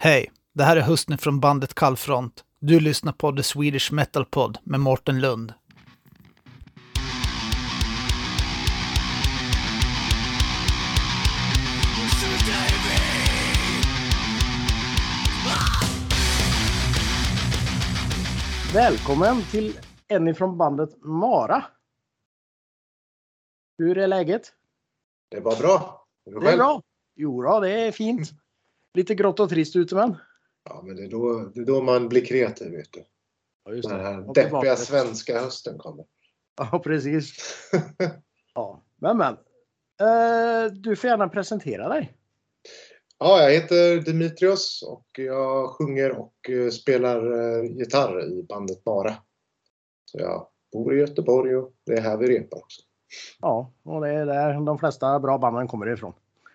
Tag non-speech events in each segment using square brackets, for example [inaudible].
Hej, det här är Hustne från bandet Kallfront. Du lyssnar på The Swedish Metal Pod med Mårten Lund. Välkommen till en ifrån bandet Mara. Hur är läget? Det var bra. Hur Det är bra. Jo då, det är fint. Lite grått och trist ute men. Ja, men det är, då, det är då man blir kreativ, vet du. Ja, just Den det. här Och deppiga svenska hösten kommer. Ja, precis. [laughs] Ja, men men. Eh, du får gärna presentera dig. Ja, jag heter Dimitrios och jag sjunger och eh, spelar eh, gitarr i bandet Mara. Så jag bor i Göteborg och det är här vi repar också. Ja, och det är där de flesta bra banden kommer ifrån.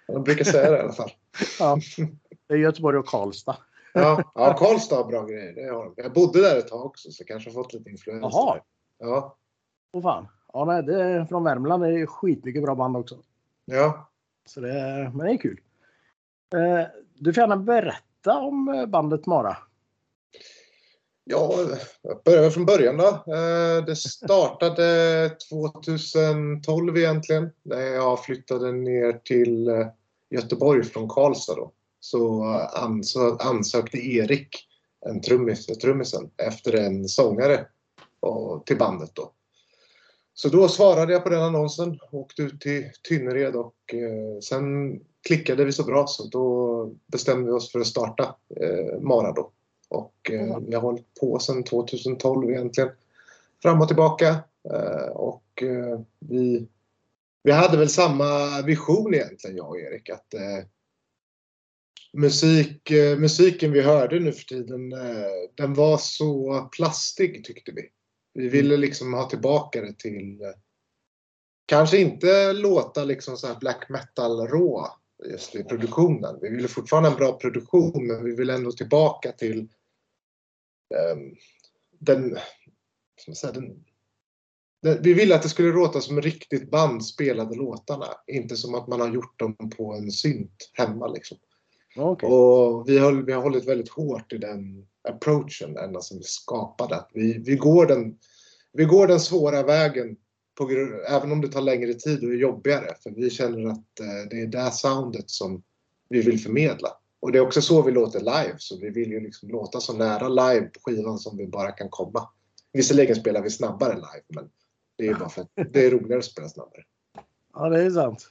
Jag brukar säga det i alla fall. Ja, [laughs] det är Göteborg och Karlstad. Ja, [laughs] ja Karlstad har bra grejer. Det har de. Jag bodde där ett tag också så kanske har fått lite influenser. Jaha. Ja, Åh fan. Ja, nej, det är från Värmland. Det är skitmycket bra band också. ja. Så det, men det är kul. Eh, du får gärna berätta om eh, bandet Mara. Ja, jag börjar från början då. Eh, Det startade [laughs] 2012 egentligen när jag flyttade ner till Göteborg från Karlstad då. Så ansö- ansökte Erik, en trummis, trummisen, efter en sångare till bandet då. Så då svarade jag på den annonsen, åkte ut till Tynnered och eh, sen klickade vi så bra så då bestämde vi oss för att starta eh, Mara då. Och eh, Mm. vi har hållit på sedan 2012 egentligen. Fram och tillbaka. Eh, och eh, vi, vi hade väl samma vision egentligen jag och Erik. Att eh, musik, eh, musiken vi hörde nu för tiden, eh, den var så plastig tyckte vi. Vi ville liksom ha tillbaka det till eh, Kanske inte låta liksom så här black metal rå just i produktionen. Vi ville fortfarande ha en bra produktion men vi ville ändå tillbaka till ehm, den, säga, den, den, vi ville att det skulle låta som riktigt band spelade låtarna. Inte som att man har gjort dem på en synt hemma liksom. Okej. Och vi, höll, vi har hållit väldigt hårt i den approachen ända sedan vi skapade. Att vi, vi, går den, vi går den svåra vägen på, även om det tar längre tid och är jobbigare. För vi känner att eh, det är det soundet som vi vill förmedla. Och det är också så vi låter live. Så vi vill ju liksom låta så nära live på skivan som vi bara kan komma. Visserligen spelar vi snabbare live men det är bara för att det är roligare att spela snabbare. Ja, det är sant.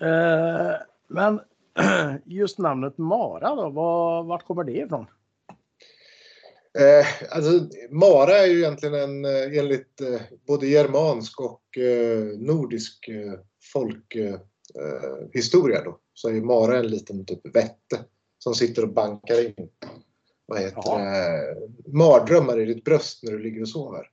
Eh, men [clears throat] just namnet Mara då, var, vart kommer det ifrån? Eh, alltså, Mara är ju egentligen en, eh, enligt eh, både germansk och eh, nordisk eh, folkhistoria eh, historia då, så är ju Mara en liten typ vätte som sitter och bankar in vad heter mardrömmar i ditt bröst när du ligger och sover.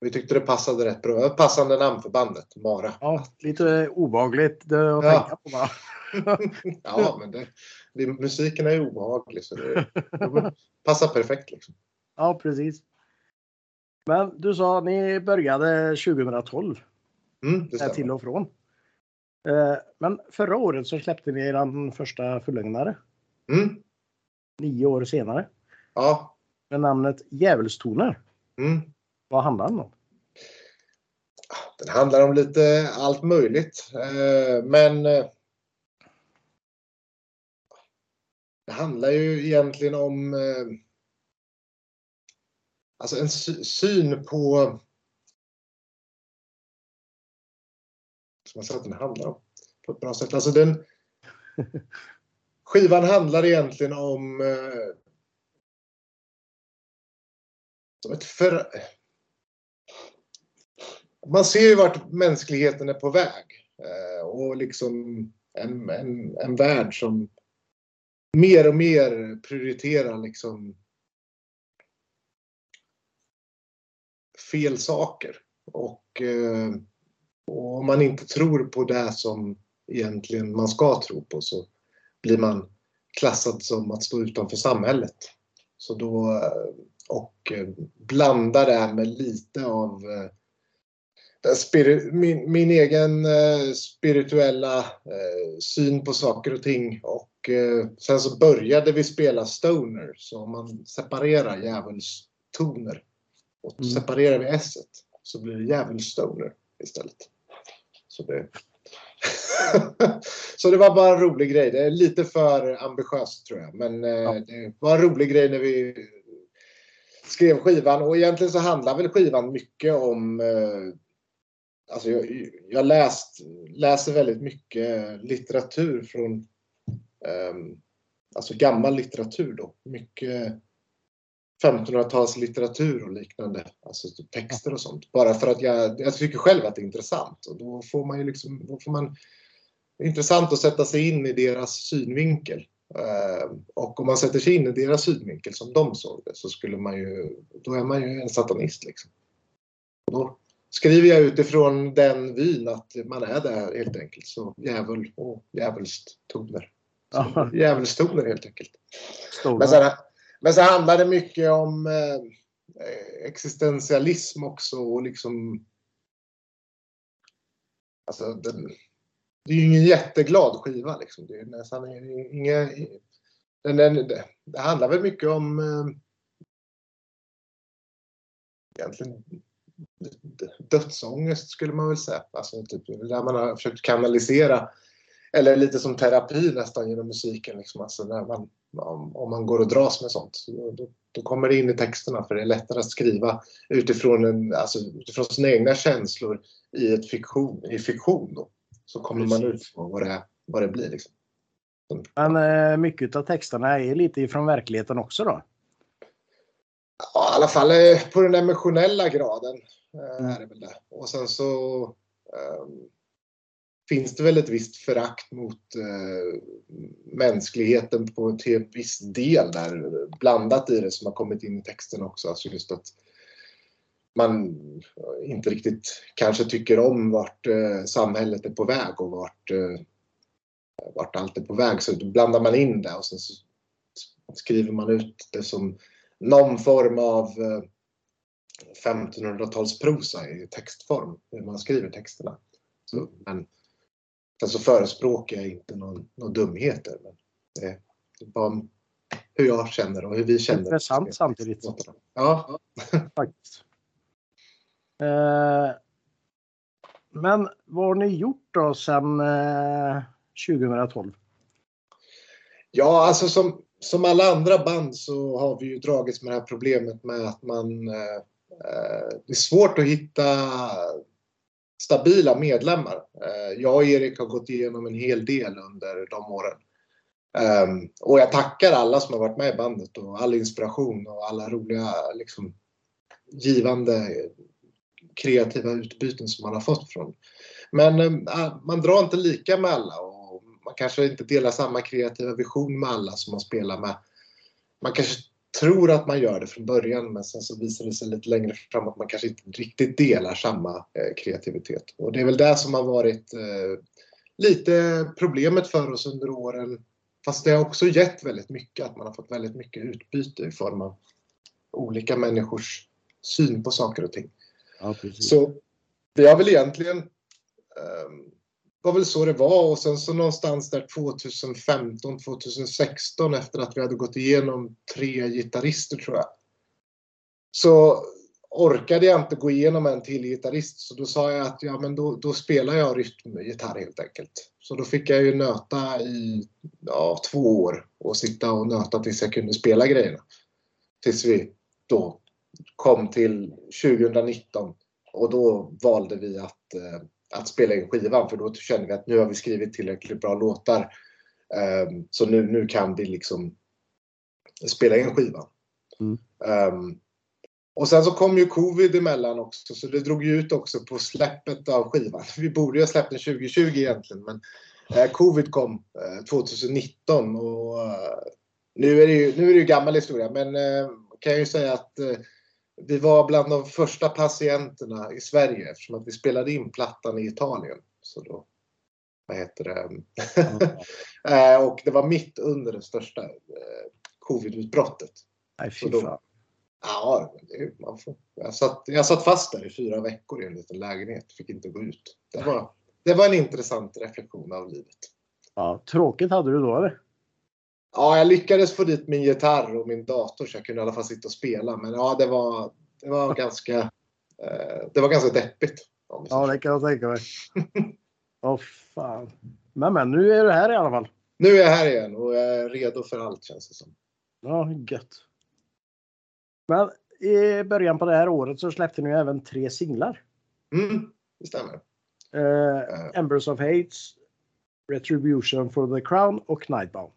Vi tyckte det passade rätt bra. Passande namn för bandet, Mara. Ja, lite obehagligt att Ja. tänka på bara. [laughs] Ja, men det, det, musiken är ju obehaglig så det, det passar perfekt. Liksom. Ja, precis. Men du sa ni började 2012, Mm, det stämmer. till och från. Eh, Men förra året så släppte ni er första fullängdare, Mm, nio år senare, ja. med namnet Djävulstoner. Mm. Vad handlar den om? Den handlar om lite allt möjligt. Eh, Men eh, det handlar ju egentligen om eh, alltså en sy- syn på som man säger att den handlar om på ett bra sätt. Alltså den, [laughs] skivan handlar egentligen om som ett för, man ser ju vart mänskligheten är på väg. Eh, och liksom en, en, en värld som mer och mer prioriterar liksom fel saker. Och, eh, och om man inte tror på det som egentligen man ska tro på så blir man klassad som att stå utanför samhället. Så då, eh, och blanda det med lite av eh, min, min egen eh, spirituella eh, syn på saker och ting och eh, sen så började vi spela stoner. Så om man separerar djävulstoner och Mm. separerar vi s så blir det djävulstoner istället. Så det, [laughs] så det var bara en rolig grej. Det är lite för ambitiöst tror jag. Men Ja. det var en rolig grej när vi skrev skivan. Och egentligen så handlar väl skivan mycket om eh, Alltså jag, jag läst, läser väldigt mycket litteratur från ehm, alltså gammal litteratur då. Mycket 1500-talslitteratur och liknande. Alltså typ texter och sånt. Bara för att jag, jag tycker själv att det är intressant. Och då får man ju liksom, då får man, det är intressant att sätta sig in i deras synvinkel. Ehm, och om man sätter sig in i deras synvinkel som de såg det så skulle man ju, då är man ju en satanist liksom. Och då skriver jag utifrån den vyn att man är där helt enkelt. Så djävul och djävulstoner. Djävulstoner helt enkelt. Stora. Men sen, men sen handlar det mycket om eh, existentialism också och liksom... Alltså, den, det är ju ingen jätteglad skiva liksom. Det är nästan inga... Den, den, det, det handlar väl mycket om... Eh, egentligen dödsångest skulle man väl säga. Alltså typ där man har försökt kanalisera eller lite som terapi nästan genom musiken. Liksom. Alltså när man, om, man går och dras med sånt. Så Då, då kommer det in i texterna för det är lättare att skriva utifrån, en, alltså, utifrån sina egna känslor i, ett fiktion, i fiktion. Då. Så kommer man ut på vad det, vad det blir. Liksom. Men eh, mycket av texterna är lite ifrån verkligheten också då. Ja, i alla fall eh, på den emotionella graden eh, är det väl det. Och sen så um, finns det väl ett visst förakt mot uh, mänskligheten på till en viss del där blandat i det som har kommit in i texten också. Alltså just att man inte riktigt kanske tycker om vart uh, samhället är på väg och vart, uh, vart allt är på väg. Så då blandar man in det och sen så skriver man ut det som någon form av eh, 1500-talsprosa i textform, hur man skriver texterna. Så, men sen så förespråkar jag inte någon, någon dumheter. Men det är bara hur jag känner och hur vi känner. Intressant samtidigt. Ja, [laughs] Faktiskt. Eh, men vad har ni gjort då sedan eh, 2012? ja alltså som, som alla andra band så har vi ju dragits med det här problemet med att man eh, det är svårt att hitta stabila medlemmar. Eh, jag och Erik har gått igenom en hel del under de åren. Ehm, och jag tackar alla som har varit med i bandet och all inspiration och alla roliga liksom, givande kreativa utbyten som man har fått från. Men eh, man drar inte lika med alla och man kanske inte delar samma kreativa vision med alla som man spelar med. Man kanske tror att man gör det från början men sen så visar det sig lite längre fram att man kanske inte riktigt delar samma eh, kreativitet. Och det är väl det som har varit eh, lite problemet för oss under åren. Fast det har också gett väldigt mycket, att man har fått väldigt mycket utbyte i form av olika människors syn på saker och ting. Ja. Så vi har väl egentligen um, var väl så det var och sen så någonstans där 2015, 2016 efter att vi hade gått igenom tre gitarrister tror jag. Så orkade jag inte gå igenom en till gitarrist så då sa jag att ja men då, då spelar jag rytmgitarr helt enkelt. Så då fick jag ju nöta i ja, två år och sitta och nöta tills jag kunde spela grejerna. Tills vi då kom till 2019 och då valde vi att eh, att spela in skivan för då kände vi att nu har vi skrivit tillräckligt bra låtar. Um, så nu, nu kan vi liksom spela in skivan. Mm. Um, och sen så kom ju covid emellan också så det drog ju ut också på släppet av skivan. [laughs] Vi borde ju ha släppt den 2020 egentligen men uh, covid kom uh, 2019 och uh, nu är det ju, nu är det ju gammal historia men kan jag ju säga att vi var bland de första patienterna i Sverige eftersom att vi spelade in plattan i Italien. Så då, vad heter det? Mm. [laughs] och det var mitt under det största covidutbrottet. Nej, fy då, fan. Ja, man får, jag, satt, jag satt fast där i fyra veckor i en liten lägenhet. Fick inte gå ut. Det var, det var en intressant reflektion av livet. Ja, tråkigt hade du då eller? Ja, jag lyckades få dit min gitarr och min dator så jag kunde i alla fall sitta och spela. Men ja, det var, det var [laughs] ganska, eh, det var ganska deppigt. Ja, det kan jag tänka mig. Åh fan. Men men, nu är du här i alla fall. Nu är jag här igen och jag är redo för allt känns det som. Ja, gött. Men i början på det här året så släppte ni även tre singlar. Mm, det stämmer. Eh, Embers of Hates, Retribution for the Crown och Nightbound.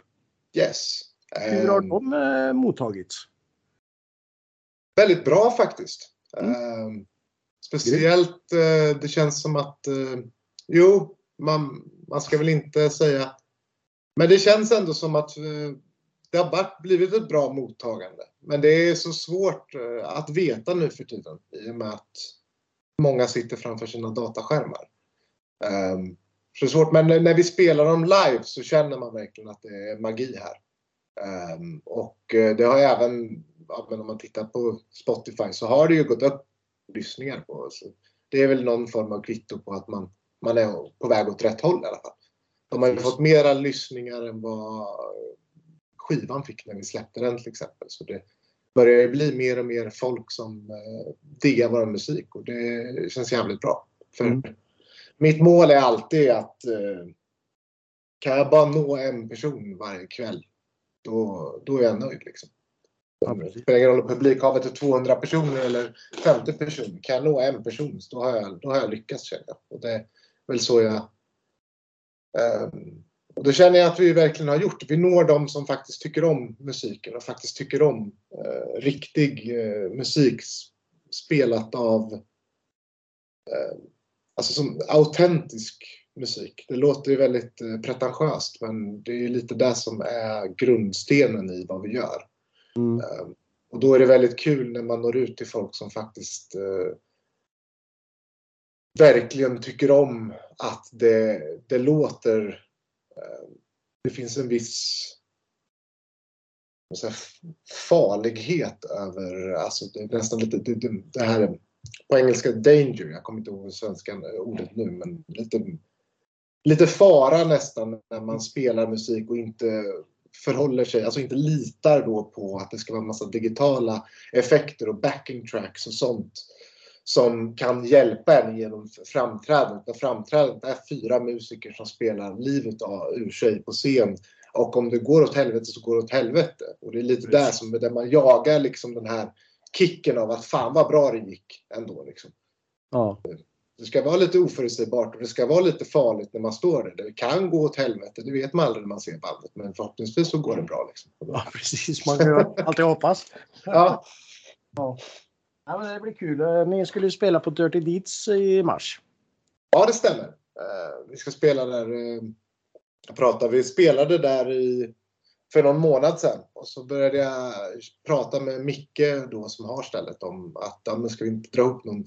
Yes. Hur har Ehm, de eh, mottagits? Väldigt bra faktiskt. Mm. Ehm, speciellt, eh, det känns som att, eh, jo, man, man ska väl inte säga, men det känns ändå som att eh, det har blivit ett bra mottagande. Men det är så svårt att veta nu för tiden i och med att många sitter framför sina dataskärmar. Ehm, så det är svårt, men när vi spelar dem live så känner man verkligen att det är magi här. Ehm, och eh, det har även, om man tittar på Spotify så har det ju gått upp lyssningar på. Så det är väl någon form av kvitto på att man, man är på väg åt rätt håll i alla fall. De har ju fått mera lyssningar än vad skivan fick när vi släppte den till exempel. Så det börjar ju bli mer och mer folk som eh, diggar vår musik och det känns jävligt bra. För Mm. Mitt mål är alltid att eh, kan jag bara nå en person varje kväll då, då är jag nöjd. Liksom. Det spelar ingen roll om publikhavet är 200 personer eller 50 personer. Kan jag nå en person då har jag, då har jag lyckats känner jag. Och det är väl så jag... ehm, och det känner jag att vi verkligen har gjort. Vi når de som faktiskt tycker om musiken och faktiskt tycker om eh, riktig eh, musik spelat av eh, alltså som autentisk musik. Det låter ju väldigt eh, pretentiöst men det är lite det som är grundstenen i vad vi gör. Mm. Eh, Och då är det väldigt kul när man når ut till folk som faktiskt eh, verkligen tycker om att det, det låter... Eh, det finns en viss farlighet över, alltså det är nästan lite, det, det, här på engelska danger, jag kommer inte ihåg svenska ordet nu, men lite, lite fara nästan när man spelar musik och inte förhåller sig, alltså inte litar då på att det ska vara en massa digitala effekter och backing tracks och sånt som kan hjälpa en genom framträdandet. När framträdandet är fyra musiker som spelar livet av, ur sig på scen och om det går åt helvete så går det åt helvete. Och det är lite där som där man jagar liksom den här kicken av att fan vad bra det gick ändå. Liksom. Ja. Det ska vara lite oförutsägbart och det ska vara lite farligt när man står där. Det kan gå åt helvete, det vet man aldrig när man ser bandet. Men förhoppningsvis så går det bra. Liksom. ja, precis. Man kan ju alltid hoppas. Ja, Ja. Ja, men det blir kul. Eh, Ni skulle ju spela på Dirty Deeds i mars. ja det stämmer. Eh, vi ska spela där. Jag pratade, vi spelade där i, för någon månad sedan och så började jag prata med Micke då som har stället om att ja, men ska vi inte dra ihop någon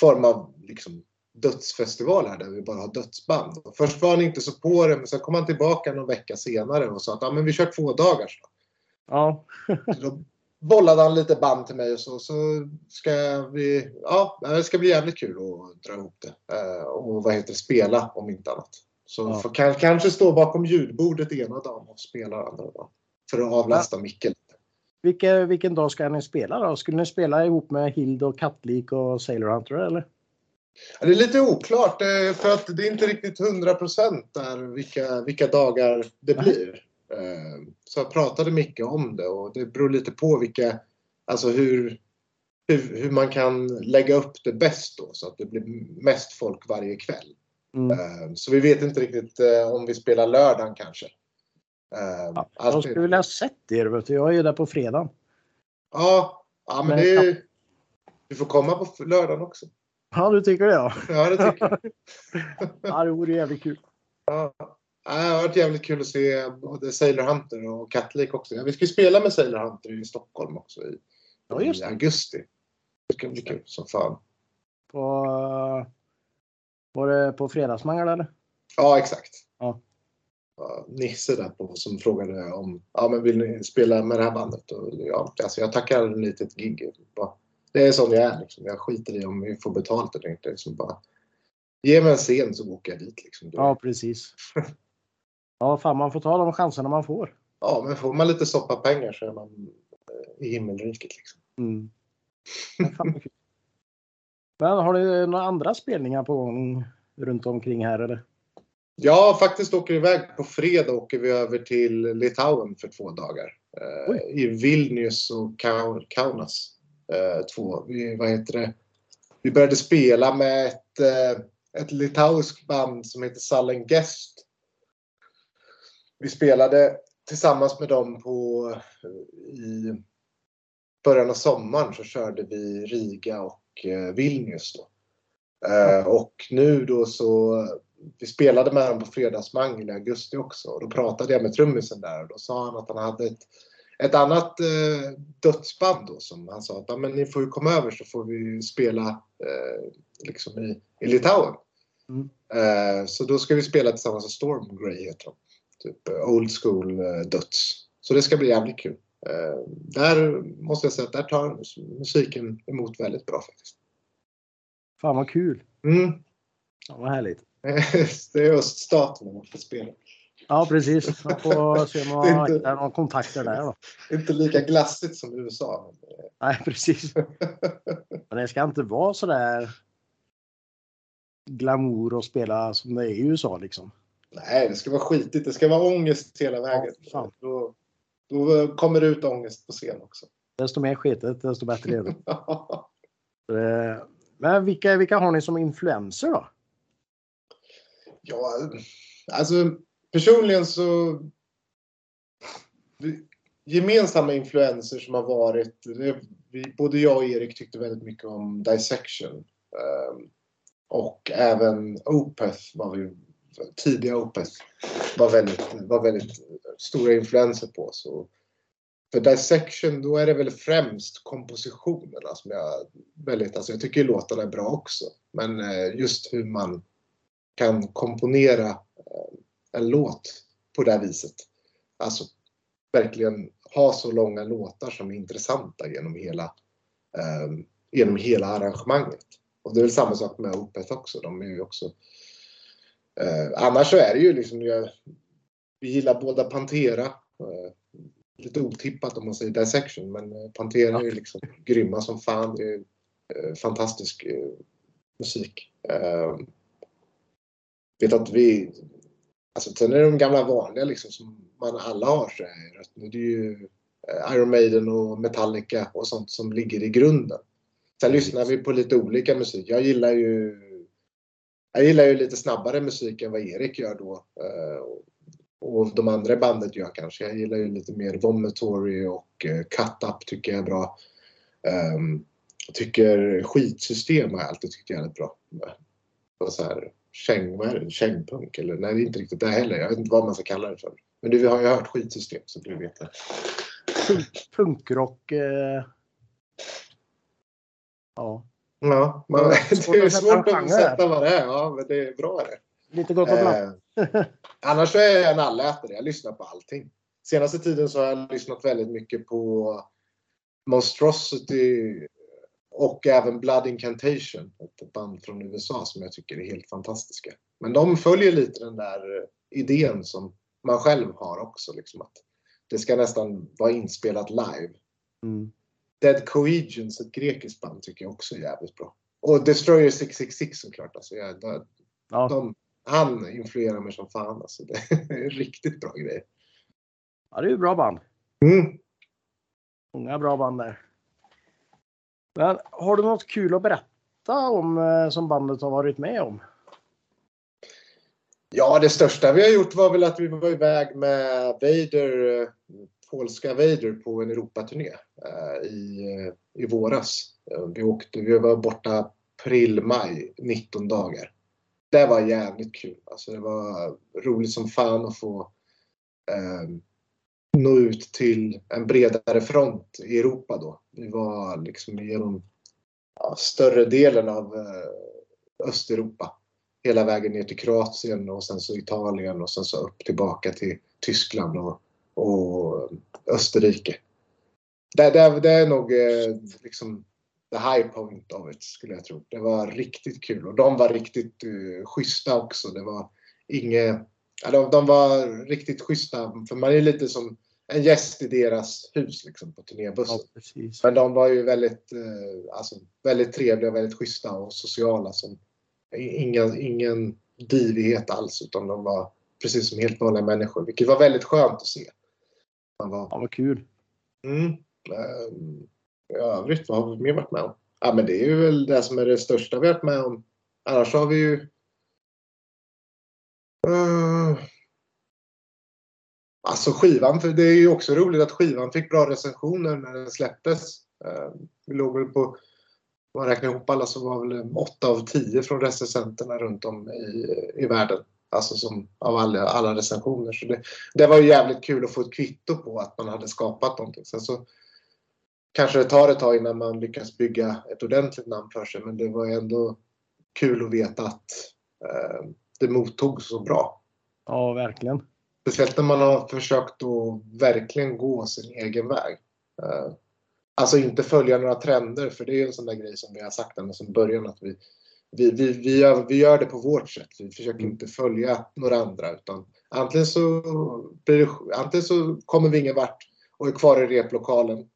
form av liksom, dödsfestival här där vi bara har dödsband. Och först var han inte så på det men sen kom han tillbaka någon vecka senare och sa att ja, men vi kör två dagar. Ja. Så då bollade han lite band till mig och så, så ska vi, ja det ska bli jävligt kul att dra ihop det. Eh, och vad heter det, spela om inte annat. Så Ja. kan, kanske stå bakom ljudbordet ena dagen och spela andra dagen. För att avlasta Micke lite. Vilke, vilken dag ska ni spela då? Skulle ni spela ihop med Hild och Kattlik och Sailor Hunter eller? Ja, Det är lite oklart eh, för att det är inte riktigt 100 procent där vilka, vilka dagar det blir. Eh, Så jag pratade mycket om det och det beror lite på vilka, alltså hur, hur, hur man kan lägga upp det bäst då så att det blir mest folk varje kväll. Mm. Eh, Så vi vet inte riktigt eh, om vi spelar lördagen kanske. Eh, Ja, jag skulle vilja ha sett er. Vet du. Jag är ju där på fredag. ja, ja, men det är, du får komma på lördagen också. Ja, du tycker det ja. [laughs] Ja, det tycker jag. Ja, det vore jävligt kul. Ja, det har varit jävligt kul att se både Sailor Hunter och Catlik också. Ja, vi ska ju spela med Sailor Hunter i Stockholm också i, Ja, i augusti. Det ska bli kul som fan. På, var det på fredagsmangel eller? Ja, exakt. Ja. Nisse där på som frågade om ja, men vill ni spela med det här bandet. Och, ja, alltså jag tackar nej till ett gig. Bara, det är som jag är. Liksom. Jag skiter i om vi får betalt eller inte. Liksom bara, ge mig en scen så åker jag dit. Liksom. Ja, precis. Ja, fan man får ta de chanserna man får. Ja, men får man lite soppapengar så är man eh, i himmelriket. Liksom. Mm. Men har du några andra spelningar på gång runt omkring här eller? Ja, faktiskt åker iväg på fredag åker vi över till Litauen för två dagar. Eh, Oj. I Vilnius och Kau- Kaunas. Eh, två, vi, vad heter det? Vi började spela med ett, eh, ett litauiskt band som heter Sullen Guest. Vi spelade tillsammans med dem på i början av sommaren så körde vi Riga och Vilnius då. Eh, och nu då så vi spelade med dem på Fredagsmangel i augusti också. Och då pratade jag med trummisen där och då sa han att han hade ett, ett annat eh, dödsband då som han sa att "Ja, men ni får ju komma över så får vi spela eh, liksom i, i Litauen. Mm. Eh, så då ska vi spela tillsammans med Storm Grey heter de. Typ eh, old school eh, döds. Så det ska bli jävligt kul. Eh, där måste jag säga att där tar musiken emot väldigt bra faktiskt. Fan vad kul. Mm. Ja, vad härligt. [laughs] det är öststaten man måste spela. Ja precis. Man får se om man [laughs] hittat några kontakter där då. Inte lika glassigt som USA. Men, eh, Nej precis. Men det ska inte vara så där glamour och spela som det är i USA liksom. nej, det ska vara skitigt. Det ska vara ångest hela vägen. fan. Då, kommer det ut ångest på scen också. Desto mer skitet, desto bättre är det. [laughs] Eh, Men vilka, vilka har ni som influenser då? Ja, alltså personligen så... Gemensamma influenser som har varit... Vi, både jag och Erik tyckte väldigt mycket om Dissection. ehm, och även Opeth var vi... Tidiga Opeth var väldigt, var väldigt stora influenser på Så för Dissection då är det väl främst kompositionerna som jag väldigt... Alltså jag tycker låtarna är bra också. Men eh, just hur man kan komponera eh, en låt på det här viset. Alltså verkligen ha så långa låtar som är intressanta genom hela, eh, genom hela arrangemanget. Och det är väl samma sak med Opeth också. De är ju också eh, annars så är det ju liksom, jag, vi gillar båda Pantera. Eh, lite otippat om man säger Dissection, men eh, Pantera är ju liksom grymma som fan. Det är eh, fantastisk musik. Eh, vet att vi... Alltså sen är det de gamla vanliga liksom som man alla har så är det, är ju Iron Maiden och Metallica och sånt som ligger i grunden. Sen lyssnar vi på lite olika musik. Jag gillar ju jag gillar ju lite snabbare musik än vad Erik gör då. Och- de andra bandet gör kanske. Jag gillar ju lite mer Vomitory och eh, Cut Up tycker jag är bra. Um, tycker skitsystem har jag alltid tyckt jävligt bra. Och så här, käng, vad är det? Kängpunk eller? Nej, det är inte riktigt det heller. Jag vet inte vad man ska kalla det för. Men du vi har ju hört skitsystem så du vet det. Punk, punkrock. Eh... Ja, Ja, man, det är svårt att sätta vad det är. Ja, men det är bra det. Lite gott och blandat. Eh, annars så är jag en allätare. Jag lyssnar på allting. Senaste tiden så har jag lyssnat väldigt mycket på Monstrosity och även Blood Incantation. Ett band från USA som jag tycker är helt fantastiska. Men de följer lite den där eh, idén som man själv har också. Liksom att det ska nästan vara inspelat live. Mm. Dead Coegians, ett grekiskt band, tycker jag också är jävligt bra. Och Destroyer 666 såklart. Alltså, jag, de, Ja, de, han influerar mig som fan. Alltså. Det är riktigt bra grejer. ja, det är ju bra band. Mm. Många bra band där. Men har du något kul att berätta om eh, som bandet har varit med om? Ja, det största vi har gjort var väl att vi var iväg med Vader, eh, polska Vader på en Europaturné eh, i, i våras. Vi, åkte, vi var borta april, maj, 19 dagar. Det var jävligt kul. Alltså, det var roligt som fan att få eh, nå ut till en bredare front i Europa då. Vi var liksom genom ja, större delen av eh, Östeuropa hela vägen ner till Kroatien och sen så Italien och sen så upp tillbaka till Tyskland och, och Österrike. Det, det, det är nog eh, liksom the high point of it skulle jag tro. Det var riktigt kul och de var riktigt uh, schyssta också. Det var inget, ja, de, de var riktigt schyssta för man är lite som en gäst i deras hus liksom, på turnébussen. Ja. Men de var ju väldigt, eh, alltså, väldigt trevliga, väldigt schyssta och sociala. Som, ingen, ingen divighet alls utan de var precis som helt vanliga människor. Vilket var väldigt skönt att se. Man var, Ja, vad kul. mm, ehm, i övrigt, vad har vi mer varit med om? Ja, men det är ju väl det som är det största vi har varit med om. Annars har vi ju... Uh, alltså skivan, för det är ju också roligt att skivan fick bra recensioner när den släpptes. Uh, vi låg väl på, om man räknar ihop alla så var väl 8 av 10 från recensenterna runt om i, i världen. Alltså som av alla, alla recensioner. Så det, det var ju jävligt kul att få ett kvitto på att man hade skapat någonting. Sen så kanske det tar ett tag innan man lyckas bygga ett ordentligt namn för sig. Men det var ändå kul att veta att eh, det mottogs så bra. Ja, verkligen. Speciellt när man har försökt att verkligen gå sin egen väg. Eh, alltså inte följa några trender, för det är ju en sån där grej som vi har sagt ända sedan början att vi, vi, vi, vi, gör, vi gör det på vårt sätt. Vi försöker inte följa några andra utan antingen så, blir det, antingen så kommer vi ingen vart och är kvar i replokalen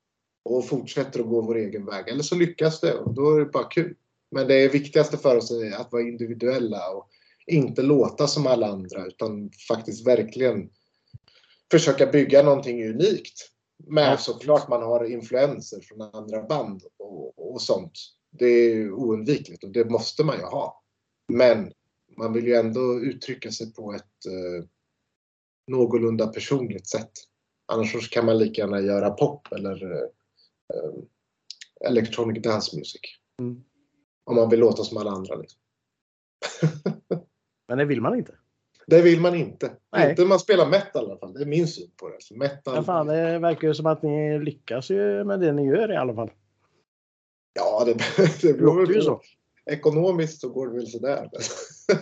och fortsätter att gå vår egen väg. Eller så lyckas det och då är det bara kul. Men det viktigaste för oss är att vara individuella och inte låta som alla andra utan faktiskt verkligen försöka bygga någonting unikt. Men Ja. såklart man har influenser från andra band och, och sånt. Det är oundvikligt och det måste man ju ha. Men man vill ju ändå uttrycka sig på ett eh, någorlunda personligt sätt. Annars kan man lika gärna göra pop eller eh, electronic dance music. Mm. Om man vill låta som alla andra. Liksom. [laughs] Men det vill man inte. Det vill man inte. Nej. Inte man spelar metal i alla fall. Det är min syn på det. Så metal, Men fan, det verkar ju som att ni lyckas ju med det ni gör i alla fall. Ja, det, [laughs] det beror ju så. Ekonomiskt så går det väl sådär.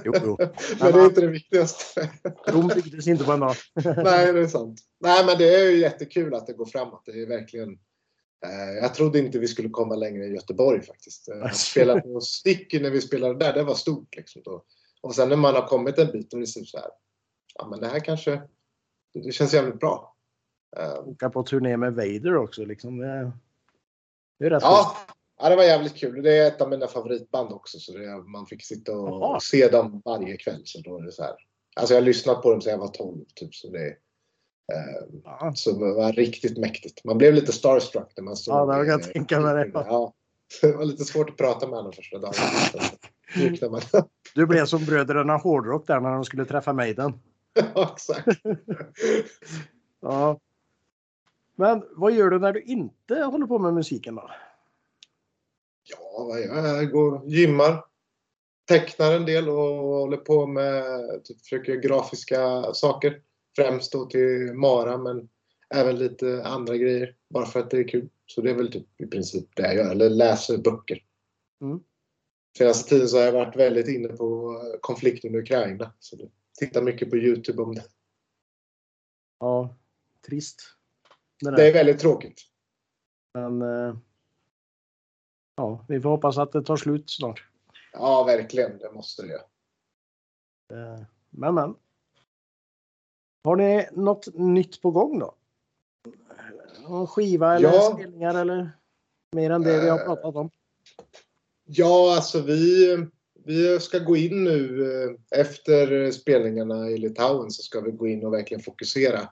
Jo, [laughs] jo. Men det är inte det viktigaste. Rom byggdes inte på en dag. Nej, det är sant. Nej, men det är ju jättekul att det går framåt. Det är verkligen... Eh, jag trodde inte vi skulle komma längre i Göteborg faktiskt. Eh, Att spela på Sticky när vi spelade där, det var stort liksom. Då. Och sen när man har kommit en bit, då är det så här. Ja, men det här kanske... Det känns jävligt bra. Eh, Åka på turné med Vader också liksom. Det, det är rätt Ja, ja, det var jävligt kul. Det är ett av mina favoritband också. Så det, man fick sitta och Jaha. se dem varje kväll. Så då är det så här. Alltså jag har lyssnat på dem sedan jag var 12. Typ, så det. Så det var riktigt mäktigt. Man blev lite starstruck när man såg Ja, det kan jag eh, tänka mig det. [laughs] Ja, det var lite svårt att prata med honom första dagen. [laughs] Du blev som bröderna Hårdrock där när de skulle träffa Maiden. [laughs] ja, exakt. Ja. Men vad gör du när du inte håller på med musiken då? Ja, vad gör jag? Jag går gymmar. Tecknar en del och håller på med, typ, försöker grafiska saker. Främst då till Mara men även lite andra grejer. Bara för att det är kul. Så det är väl typ i princip det jag gör. Eller läser böcker. Mm. Senaste tiden så har jag varit väldigt inne på konflikten i Ukraina. Så jag tittar mycket på Youtube om det. Ja, trist. Det är väldigt tråkigt. Men eh, ja, vi får hoppas att det tar slut snart. Ja, verkligen. Det måste det. Eh, Men men. Har ni något nytt på gång då? Någon skiva eller Ja. spelningar eller mer än det vi har Eh. pratat om? Ja, alltså vi, vi ska gå in nu eh, efter spelningarna i Litauen så ska vi gå in och verkligen fokusera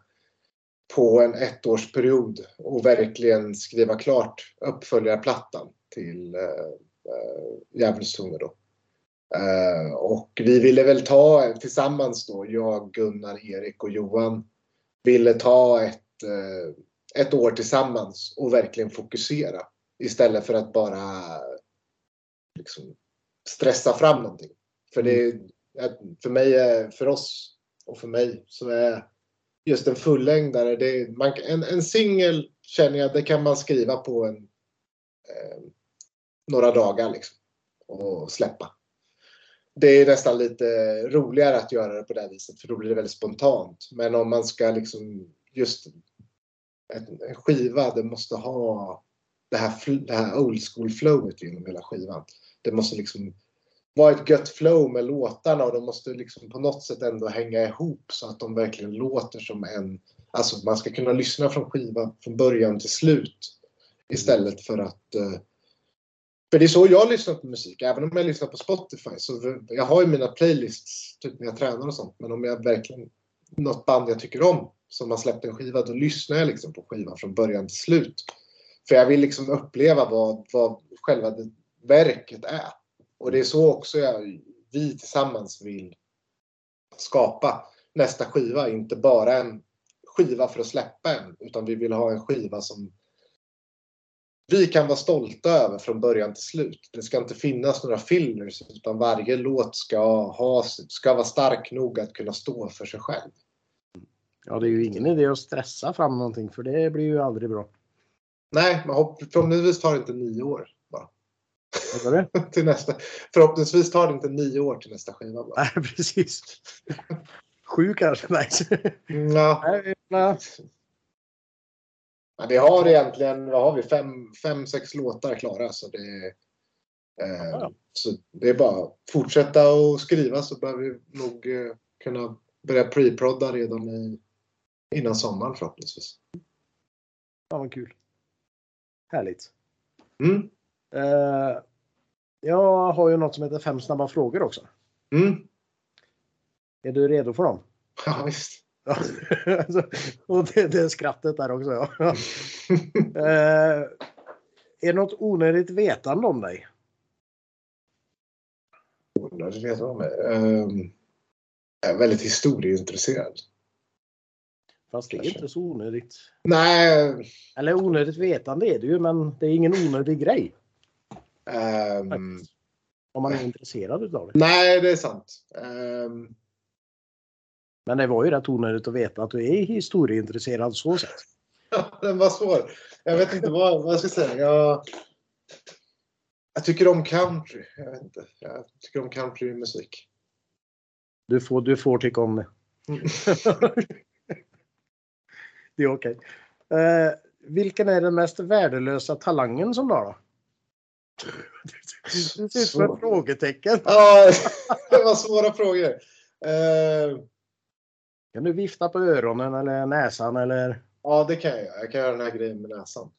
på en ettårsperiod och verkligen skriva klart uppföljarplattan till eh, eh, Djävulstunga då. Eh, och vi ville väl ta tillsammans då, jag, Gunnar, Erik och Johan, ville ta ett, eh, ett år tillsammans och verkligen fokusera istället för att bara liksom stressa fram någonting. För det är, för mig, är- för oss och för mig så är just en fullängdare, det man, en, en singel känner jag, det kan man skriva på en, eh, några dagar liksom och släppa. Det är nästan lite roligare att göra det på det här viset för då blir det väldigt spontant. Men om man ska liksom just en, skiva, det måste ha det här, det här old school flowet genom hela skivan. Det måste liksom vara ett gött flow med låtarna och de måste liksom på något sätt ändå hänga ihop så att de verkligen låter som en, Alltså man ska kunna lyssna från skiva från början till slut. Istället för att... uh, för det är så jag lyssnar på musik. Även om jag lyssnar på Spotify. Så jag har ju mina playlists typ när jag tränar och sånt. Men om jag verkligen... Något band jag tycker om som har släppt en skiva. Då lyssnar jag liksom på skivan från början till slut. För jag vill liksom uppleva vad, vad själva verket är. Och det är så också jag, vi tillsammans vill skapa nästa skiva. Inte bara en skiva för att släppa en. Utan vi vill ha en skiva som vi kan vara stolta över från början till slut. Det ska inte finnas några fillers utan varje låt ska, ha, ska vara stark nog att kunna stå för sig själv. Ja, det är ju ingen idé att stressa fram någonting för det blir ju aldrig bra. Nej, men hopp- förhoppningsvis tar det inte nio år bara. [laughs] Till nästa. Förhoppningsvis tar det inte nio år till nästa skiva bara. Nej, precis. Sju kanske? [laughs] Nej. Ja. Nej, nej. Ja, vi har egentligen, vad har vi, fem, fem sex låtar klara. Så det, eh, Ja. så det är bara att fortsätta och skriva så bör vi nog eh, kunna börja pre-prodda redan i, innan sommaren förhoppningsvis. Fan vad kul. Härligt. Mm. Eh, jag har ju något som heter fem snabba frågor också. Mm. Är du redo för dem? Ja, visst. Alltså, och det, det skrattet där också. Ja. Eh, är något onödigt vetande om dig? Undrar, det vet jag om. Ehm, jag är väldigt historieintresserad. Fast det är inte så onödigt. Nej, Eller onödigt vetande är det ju, men det är ingen onödig grej. Faktiskt. Om man är intresserad utav det. nej, det är sant. Ehm, Men det var ju rätt onödigt att veta att du är historieintresserad så sett. [laughs] den var svår. Jag vet inte vad, vad jag ska säga. Jag, jag tycker om country. Jag vet inte. Jag tycker om countrymusik. Du får, du får tycka om det. Mm. [laughs] det är okej. Eh, vilken är den mest värdelösa talangen som du har då? [laughs] Du ser ut som ett frågetecken. Ja, det var svåra frågor. Ehm, Kan du vifta på öronen eller näsan eller? ja, det kan jag göra. Jag kan göra den här grejen med näsan.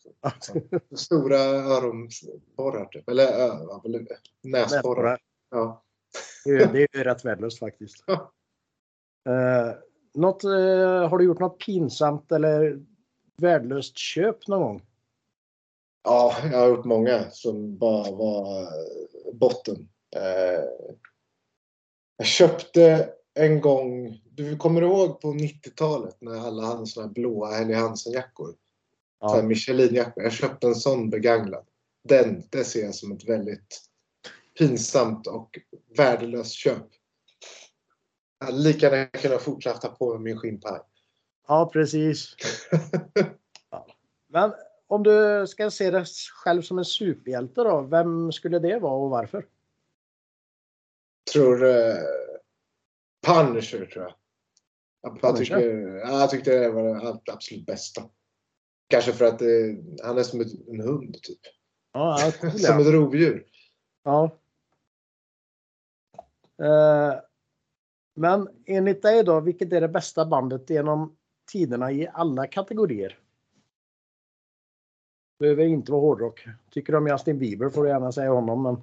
[laughs] Stora öronborrar typ. Eller ö, näsborrar. Ja. Det är, det är rätt värdelöst faktiskt. Ja. Eh, något, eh, har du gjort något pinsamt eller värdelöst köp någon gång? Ja, jag har gjort många som bara var botten. Eh, jag köpte en gång, du kommer ihåg på 90-talet när alla hade såna här blåa Helly Hansen-jackor? Ja. Ja. Michelin-jackor. Jag köpte en sån begagnad. Den, det ser jag som ett väldigt pinsamt och värdelöst köp. Jag hade lika gärna kunnat fortsätta på med min skinnpaj. ja, precis. [laughs] Men om du ska se dig själv som en superhjälte då, vem skulle det vara och varför? tror eh, Punisher tror jag. Jag, tycker, ja, jag tyckte det var det absolut bästa. Kanske för att eh, han är som ett, en hund typ. Ja, [laughs] cool, Som ett rovdjur. ja. Eh, Men enligt dig då, vilket är det bästa bandet genom tiderna i alla kategorier? Behöver inte vara hårdrock. Tycker du om Justin Bieber får du gärna säga honom, men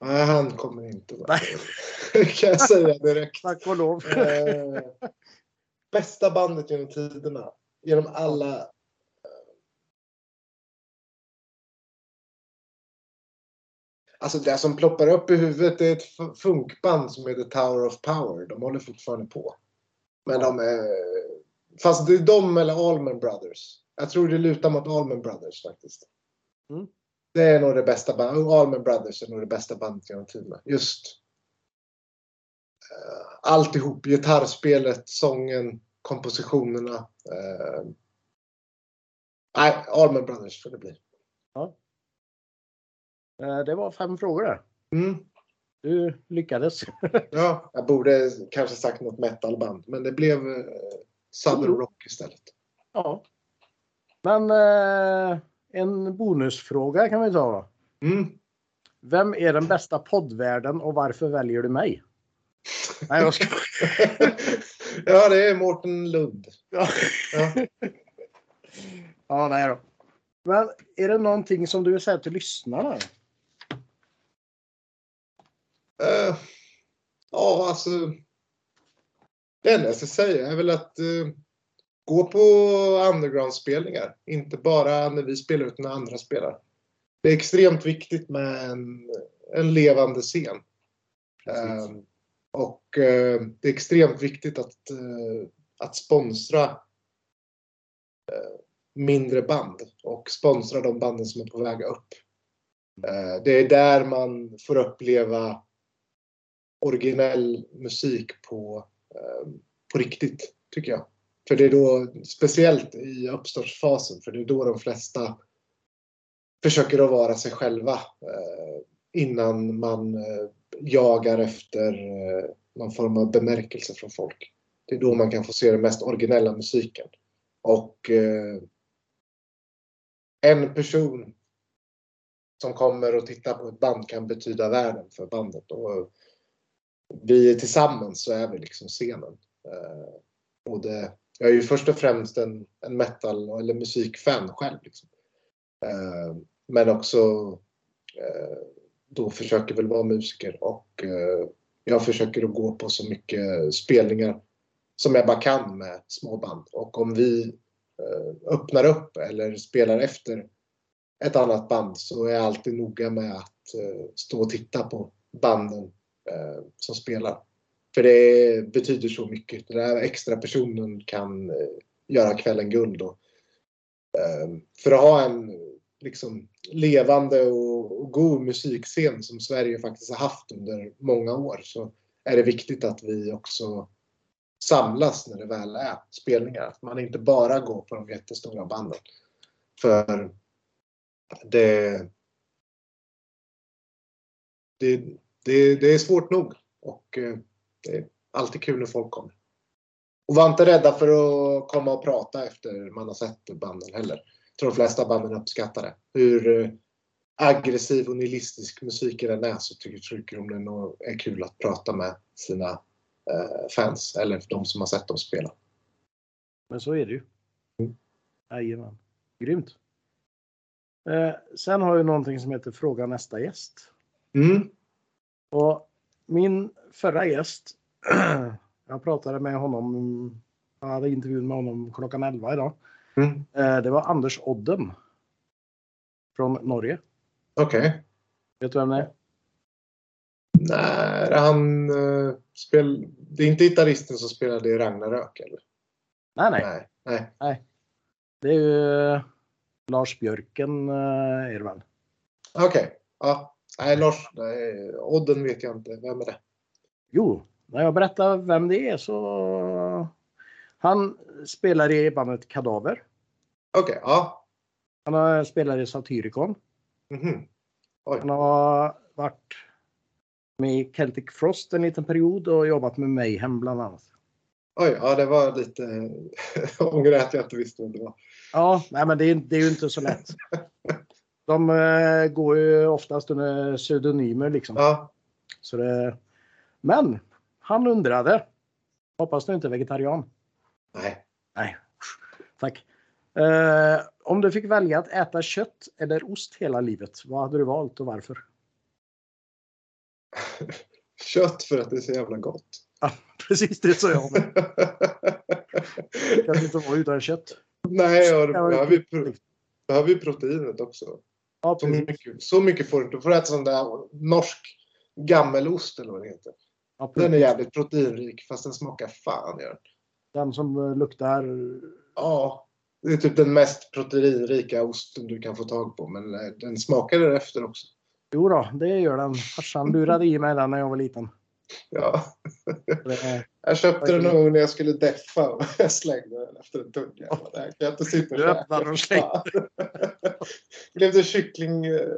Nej, han kommer inte vara [laughs] kan jag säga direkt. tack och lov. Eh, bästa bandet genom tiderna. Genom alla. Alltså det som ploppar upp i huvudet är ett fu- funkband som heter Tower of Power. De håller fortfarande på. Men de är... Fast det är de eller Allman Brothers. Jag tror det lutar mot Allman Brothers faktiskt. Mm. Det är nog det bästa bandet. Allman Brothers är nog det bästa bandet genom tiderna. Just eh, alltihop. Gitarrspelet, sången, kompositionerna. Eh, nej, Allman Brothers får det bli. Eh, Det var fem frågor där. Mm. Du lyckades. [laughs] Ja, jag borde kanske sagt något metalband, men det blev eh, Southern Mm. Rock istället. Ja. Men eh, en bonusfråga kan vi ta. Mm. Vem är den bästa poddvärden och varför väljer du mig? Nej, jag ska... [laughs] ja, det är Mårten Lund. Ja. Ja. [laughs] ja, nej då. Men är det någonting som du vill säga till lyssnarna? Eh, ja, alltså. Det enda jag ska säga är väl att eh, gå på underground-spelningar. Inte bara när vi spelar utan när andra spelar. Det är extremt viktigt med en, en levande scen. Eh, och eh, det är extremt viktigt att, eh, att sponsra eh, mindre band och sponsra de banden som är på väg upp. Eh, det är där man får uppleva originell musik på, eh, på riktigt, tycker jag. För det är då, speciellt i uppstartsfasen, för det är då de flesta försöker att vara sig själva eh, innan man eh, jagar efter eh, någon form av bemärkelse från folk. Det är då man kan få se den mest originella musiken. Och eh, en person som kommer och tittar på ett band kan betyda världen för bandet. Och vi tillsammans så är vi liksom scenen. Eh, det, jag är ju först och främst en, en metal eller musikfan själv. Liksom. Eh, men också eh, då försöker väl vara musiker och eh, jag försöker att gå på så mycket spelningar som jag bara kan med små band. Och om vi eh, öppnar upp eller spelar efter ett annat band så är jag alltid noga med att eh, stå och titta på banden som spelar. För det betyder så mycket. Den där extra personen kan göra kvällen guld. Och, för att ha en liksom, levande och, och god musikscen som Sverige faktiskt har haft under många år så är det viktigt att vi också samlas när det väl är spelningar. Att man inte bara går på de jättestora banden. För det, det, det, det är svårt nog och eh, det är alltid kul när folk kommer. Och var inte rädda för att komma och prata efter man har sett banden heller. Tror de flesta banden uppskattar det. Hur eh, aggressiv och nihilistisk musiken än är så tycker, tycker de det är kul att prata med sina eh, fans eller de som har sett dem spela. Men så är det ju. Mm. Jajamän. Grymt. Eh, sen har jag någonting som heter Fråga nästa gäst. Mm. Och min förra gäst, [clears throat] jag pratade med honom, jag hade intervjun med honom klockan 11 idag. Mm. Eh, det var Anders Odden. Från Norge. Okej. Vet du vem det är? Nej, han uh, spel... Det är inte gitarristen som spelade i Ragnarök eller? Nej, nej. Nej. Nej. Det är ju eh, Lars Björken eh, är det väl? Okej. Ja. Nej, Lars. Nej, Odden vet jag inte. Vem är det? Jo, när jag berättar vem det är så... Han spelar i bandet Kadaver. Okej, ja. Han har spelat i Satyricon. Mhm. Han har varit med i Celtic Frost en liten period och jobbat med Mayhem bland annat. Oj, ja det var lite... [laughs] ångrar att jag inte visste vem det var. Ja, nej, men det är, det är ju inte så lätt. [laughs] De eh, går ju oftast under pseudonymer liksom. Ja. Så det... Men han undrade. Hoppas du inte är vegetarian. Nej. Nej, tack. Eh, om du fick välja att äta kött eller ost hela livet, vad hade du valt och varför? [laughs] Kött för att det är så jävla gott. Ja, [laughs] precis det sa jag med. Kan inte vara utan kött. Nej, och då behöver vi, pro- behöver vi proteinet också. Ja, Så mycket, så mycket får du inte. Du får äta sån där norsk gammelost eller vad det heter. Ja, Den är jävligt proteinrik fast den smakar fan gör den. Den som eh, luktar... Ja, det är typ den mest proteinrika osten du kan få tag på. Men eh, den smakar därefter också. Jo då, det gör den. Farsan lurade i mig den när jag var liten. Ja. Är- Jag köpte den någon gång när jag skulle deffa och [laughs] jag slängde den efter en tugga. Jag bara, "Det här kan jag inte sitta och Du käka och slängde. fan." [laughs] Blev det kyckling... eh,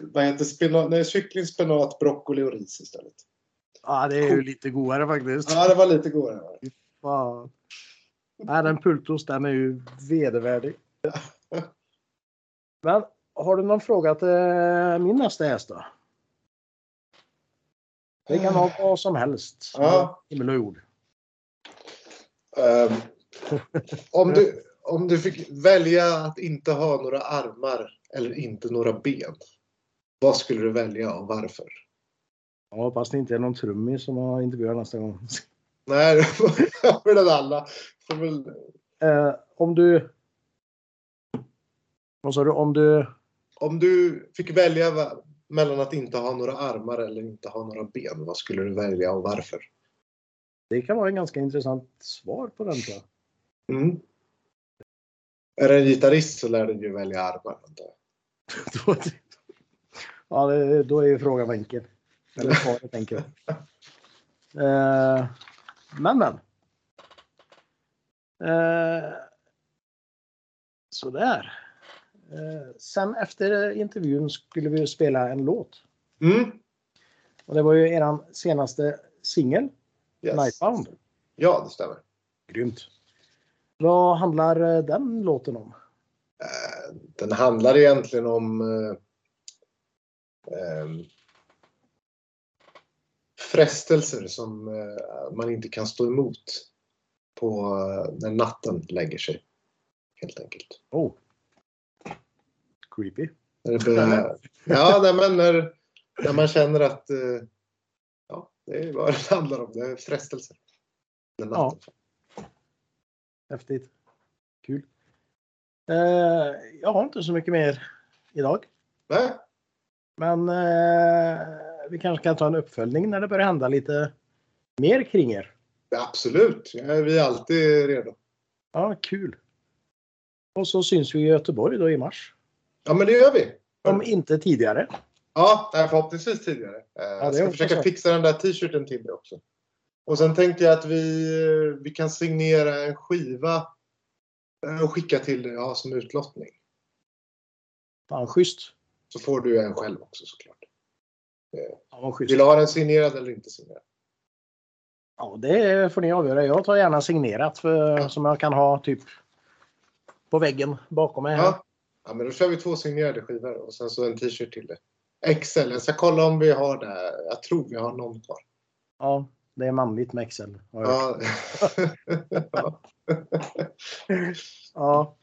Vad heter spenat? Nej, kyckling, spenat, broccoli och ris istället. Ja, det är ju lite godare faktiskt. Ja, det var lite godare. Fan. Nej, den pultos den är ju vedervärdig. [laughs] Men har du någon fråga till min nästa gäst då? Det kan vara vad som helst. Ja. Himmel och jord. Ehm, om, du, om du fick välja att inte ha några armar eller inte några ben. Vad skulle du välja och varför? Jag hoppas det inte är någon trummis som har intervjuat nästa gång. Nej, för den [laughs] alla. Får väl, Eh, om du... Vad sa du? Om du... om du fick välja mellan att inte ha några armar eller inte ha några ben. Vad skulle du välja och varför? Det kan vara en ganska intressant svar på den tror jag. Mm. Är det en gitarrist så lär du ju välja armar. [laughs] ja, det, då är ju frågan enkel. Eller svaret enkelt. [laughs] Eh, men men. Eh, sådär. Eh, sen efter intervjun skulle vi ju spela en låt. Mm. Och det var ju eran senaste singel, Yes. Nightbound. Ja, det stämmer. Grymt. Vad handlar eh, den låten om? Eh, Den handlar egentligen om eh, ehm, frestelser som eh, man inte kan stå emot på eh, när natten lägger sig. Helt enkelt. Oh. Creepy. Börjar, ja, nej, men när, när man känner att eh, ja, det är vad det handlar om. Det är frestelser. När Ja. Häftigt. Kul. Eh, jag har inte så mycket mer idag. Nej, Men eh, vi kanske kan ta en uppföljning när det börjar hända lite mer kring er. absolut. Vi är alltid redo. Ja, kul. Och så syns vi i Göteborg då i mars. Ja, men det gör vi. Om inte tidigare. Ja, förhoppningsvis tidigare. Eh, jag ska försöka fixa den där t-shirten till dig också. Och sen tänkte jag att vi, vi kan signera en skiva eh, och skicka till dig ja, som utlottning. Fan, schysst. Så får du en själv också såklart. Ja. Vill du ha den signerad eller inte signerad? Ja, det får ni avgöra. Jag tar gärna signerat för, som jag kan ha typ på väggen bakom mig. Ja. ja, men då kör vi två signerade skivor och sen så en t-shirt till dig. XL, jag ska kolla om vi har det. Jag tror vi har någon kvar. Ja, det är manligt med Excel. Ja. ja. [laughs] Ja.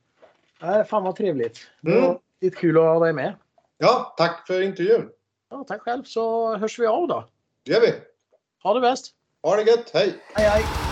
Nej, fan vad trevligt. Det Mm. var lite kul att ha dig med. ja, tack för intervjun. Ja, tack själv så hörs vi av då. Det gör vi. Ha det bäst. Ha det gött, hej! Hej hej.